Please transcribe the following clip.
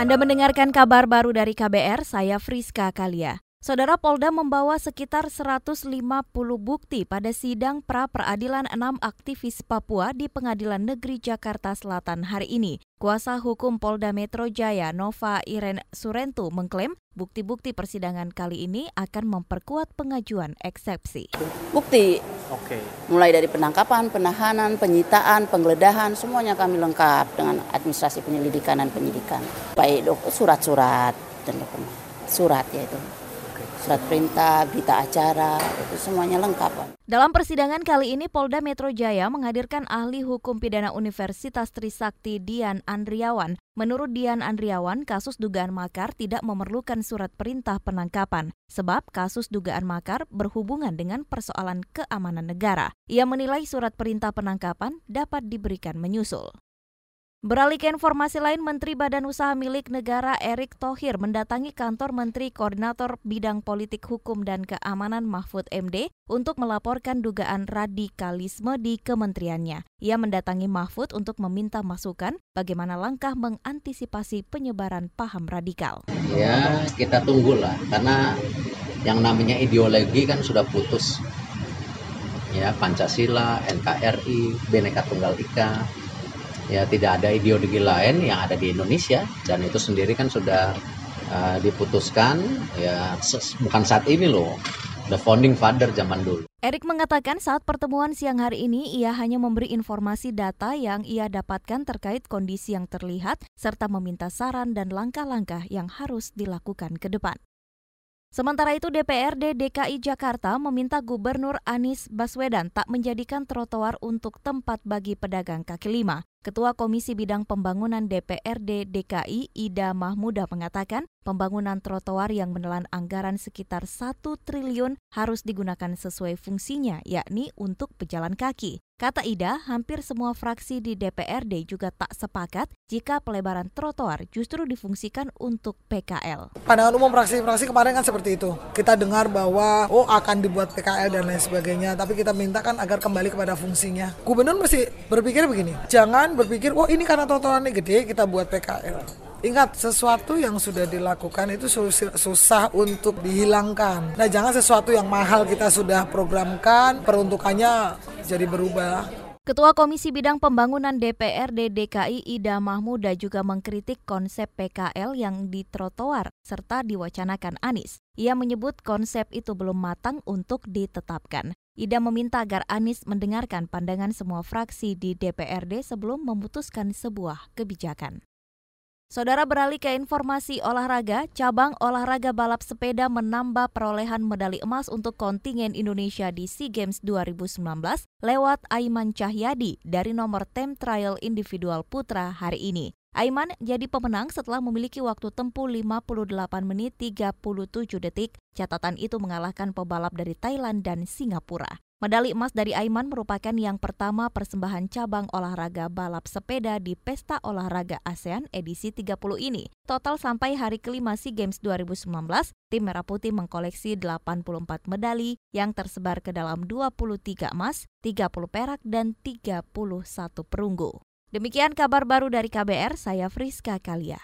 Anda mendengarkan kabar baru dari KBR, saya Friska Kalia. Saudara Polda membawa sekitar 150 bukti pada sidang pra peradilan enam aktivis Papua di Pengadilan Negeri Jakarta Selatan hari ini. Kuasa hukum Polda Metro Jaya Nova Iren Surentu mengklaim bukti-bukti persidangan kali ini akan memperkuat pengajuan eksepsi. Bukti, Oke. mulai dari penangkapan, penahanan, penyitaan, penggeledahan, semuanya kami lengkap dengan administrasi penyelidikan dan penyidikan. Baik surat-surat dan dokumen, surat yaitu surat perintah, berita acara, itu semuanya lengkap. Dalam persidangan kali ini Polda Metro Jaya menghadirkan ahli hukum pidana Universitas Trisakti Dian Andriawan. Menurut Dian Andriawan, kasus dugaan makar tidak memerlukan surat perintah penangkapan sebab kasus dugaan makar berhubungan dengan persoalan keamanan negara. Ia menilai surat perintah penangkapan dapat diberikan menyusul. Beralih ke informasi lain, Menteri Badan Usaha Milik Negara Erick Thohir mendatangi kantor Menteri Koordinator Bidang Politik Hukum dan Keamanan Mahfud MD untuk melaporkan dugaan radikalisme di kementeriannya. Ia mendatangi Mahfud untuk meminta masukan bagaimana langkah mengantisipasi penyebaran paham radikal. Ya, kita tunggulah karena yang namanya ideologi kan sudah putus. Ya, Pancasila, NKRI, Bhinneka Tunggal Ika, ya tidak ada ideologi lain yang ada di Indonesia dan itu sendiri kan sudah uh, diputuskan ya bukan saat ini loh the founding father zaman dulu. Erik mengatakan saat pertemuan siang hari ini ia hanya memberi informasi data yang ia dapatkan terkait kondisi yang terlihat serta meminta saran dan langkah-langkah yang harus dilakukan ke depan. Sementara itu DPRD DKI Jakarta meminta Gubernur Anies Baswedan tak menjadikan trotoar untuk tempat bagi pedagang kaki lima. Ketua Komisi Bidang Pembangunan DPRD DKI Ida Mahmuda mengatakan pembangunan trotoar yang menelan anggaran sekitar 1 triliun harus digunakan sesuai fungsinya yakni untuk pejalan kaki. Kata Ida, hampir semua fraksi di DPRD juga tak sepakat jika pelebaran trotoar justru difungsikan untuk PKL. Pandangan umum fraksi-fraksi kemarin kan seperti itu. Kita dengar bahwa oh akan dibuat PKL dan lain sebagainya, tapi kita mintakan agar kembali kepada fungsinya. Gubernur mesti berpikir begini, jangan berpikir oh, ini karena trotoarnya gede kita buat PKL Ingat, sesuatu yang sudah dilakukan itu susah untuk dihilangkan. Nah, jangan sesuatu yang mahal kita sudah programkan, peruntukannya jadi berubah. Ketua Komisi Bidang Pembangunan DPRD DKI Ida Mahmuda juga mengkritik konsep PKL yang di trotoar serta diwacanakan Anies. Ia menyebut konsep itu belum matang untuk ditetapkan. Ida meminta agar Anies mendengarkan pandangan semua fraksi di DPRD sebelum memutuskan sebuah kebijakan. Saudara beralih ke informasi olahraga, cabang olahraga balap sepeda menambah perolehan medali emas untuk kontingen Indonesia di SEA Games 2019 lewat Aiman Cahyadi dari nomor time trial individual putra hari ini. Aiman jadi pemenang setelah memiliki waktu tempuh 58 menit 37 detik. Catatan itu mengalahkan pebalap dari Thailand dan Singapura. Medali emas dari Aiman merupakan yang pertama persembahan cabang olahraga balap sepeda di Pesta Olahraga ASEAN edisi 30 ini. Total sampai hari kelima SEA Games 2019, tim Merah Putih mengkoleksi 84 medali yang tersebar ke dalam 23 emas, 30 perak, dan 31 perunggu. Demikian kabar baru dari KBR, saya Friska Kalia.